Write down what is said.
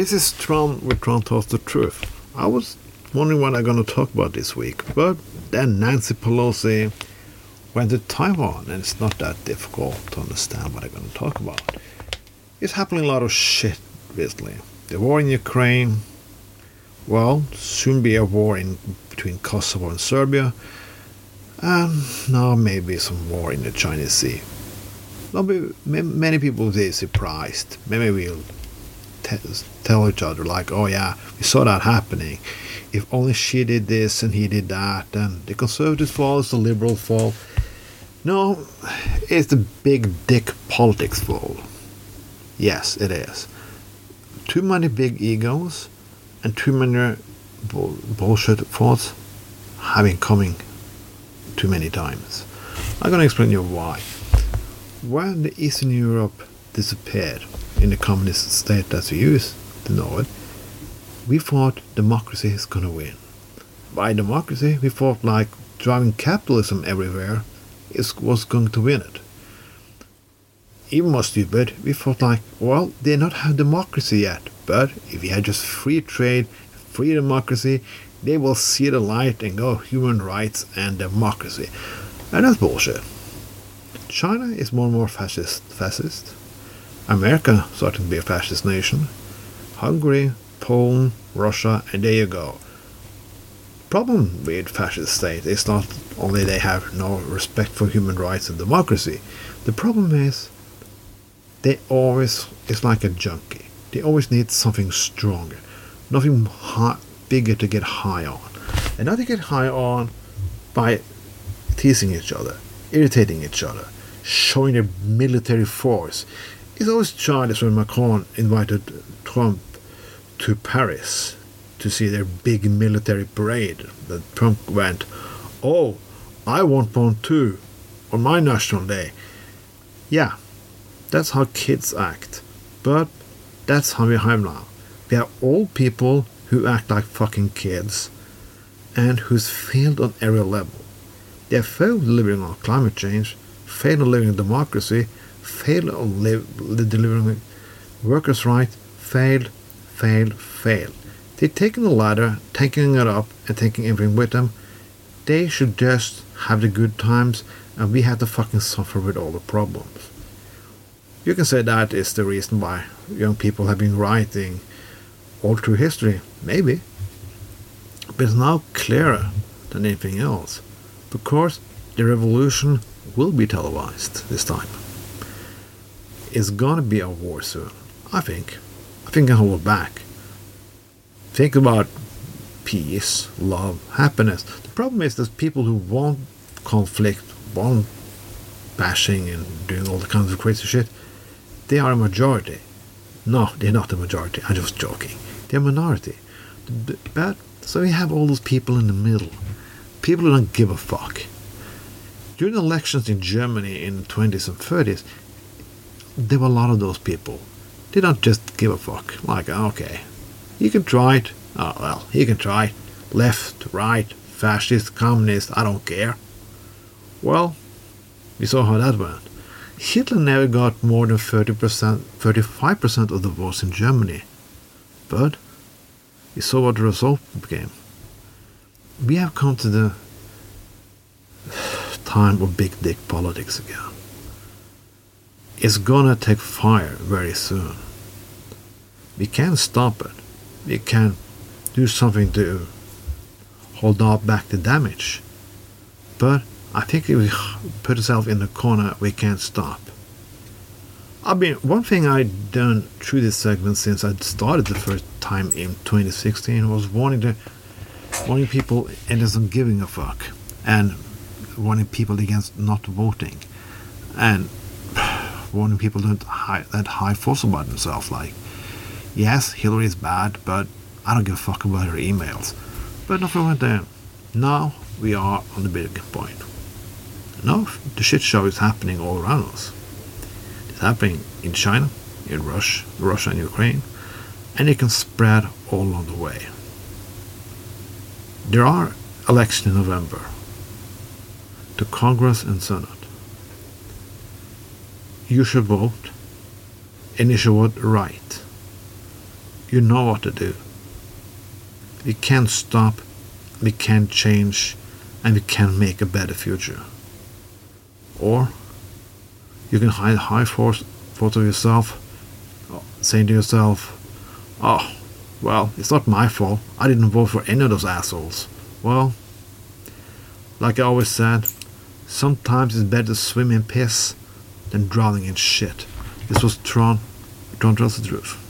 This is Tron with Tron Tells the Truth. I was wondering what I'm going to talk about this week, but then Nancy Pelosi went to Taiwan, and it's not that difficult to understand what I'm going to talk about. It's happening a lot of shit recently. The war in Ukraine, well, soon be a war in between Kosovo and Serbia, and now maybe some war in the Chinese Sea. Maybe many people will be surprised. Maybe we'll tell each other like, "Oh yeah, we saw that happening. If only she did this and he did that, and the conservatives fall, it's the liberal fall." No, it's the big dick politics fall. Yes, it is. Too many big egos and too many bull- bullshit thoughts have been coming too many times. I'm gonna explain you why. When the Eastern Europe disappeared in the communist state as we used to know it, we thought democracy is gonna win. By democracy, we thought like driving capitalism everywhere is was going to win it. Even more stupid, we thought like, well, they not have democracy yet, but if we had just free trade, free democracy, they will see the light and go human rights and democracy. And that's bullshit. China is more and more fascist fascist. America starting to be a fascist nation. Hungary, Poland, Russia, and there you go. Problem with fascist state is not only they have no respect for human rights and democracy. The problem is they always it's like a junkie. They always need something stronger, nothing bigger to get high on, and not to get high on by teasing each other, irritating each other, showing their military force. It's always childish when Macron invited Trump to Paris to see their big military parade. That Trump went, Oh, I want one too on my national day. Yeah, that's how kids act. But that's how we have now. We have old people who act like fucking kids and who's failed on every level. They have failed living on climate change, failed in democracy, failed on live, delivering workers' rights, failed, failed, failed. They're taking the ladder, taking it up, and taking everything with them. They should just have the good times, and we have to fucking suffer with all the problems. You can say that is the reason why young people have been writing all through history, maybe. But it's now clearer than anything else, because the revolution will be televised this time. It's gonna be a war soon, I think. I think I hold back. Think about peace, love, happiness. The problem is there's people who want conflict, want bashing and doing all the kinds of crazy shit, they are a majority. No, they're not a majority. I'm just joking. They're a minority. But so we have all those people in the middle. People who don't give a fuck. During the elections in Germany in the 20s and 30s, there were a lot of those people. They don't just give a fuck. Like, ah, okay, you can try it. Oh, well, you can try. it. Left, right, fascist, communist, I don't care. Well, we saw how that went. Hitler never got more than 30%, 35% of the votes in Germany. But we saw what the result became. We have come to the time of big dick politics again. It's gonna take fire very soon. We can't stop it. We can do something to hold off back the damage. But I think if we put ourselves in the corner, we can't stop. I mean, one thing I've done through this segment since I started the first time in 2016 was warning the warning people against not giving a fuck and warning people against not voting and warning people don't high, that high force about themselves. Like, yes, Hillary is bad, but I don't give a fuck about her emails. But nothing went there. Now we are on the big point. Now the shit show is happening all around us. It's happening in China, in Russia, Russia and Ukraine, and it can spread all along the way. There are elections in November to Congress and Senate. You should vote, and you should vote right. You know what to do. We can't stop, we can't change, and we can't make a better future. Or you can hide high force thoughts of yourself, saying to yourself, Oh, well, it's not my fault. I didn't vote for any of those assholes. Well, like I always said, sometimes it's better to swim in piss than drowning in shit. This was Tron. Tron truth.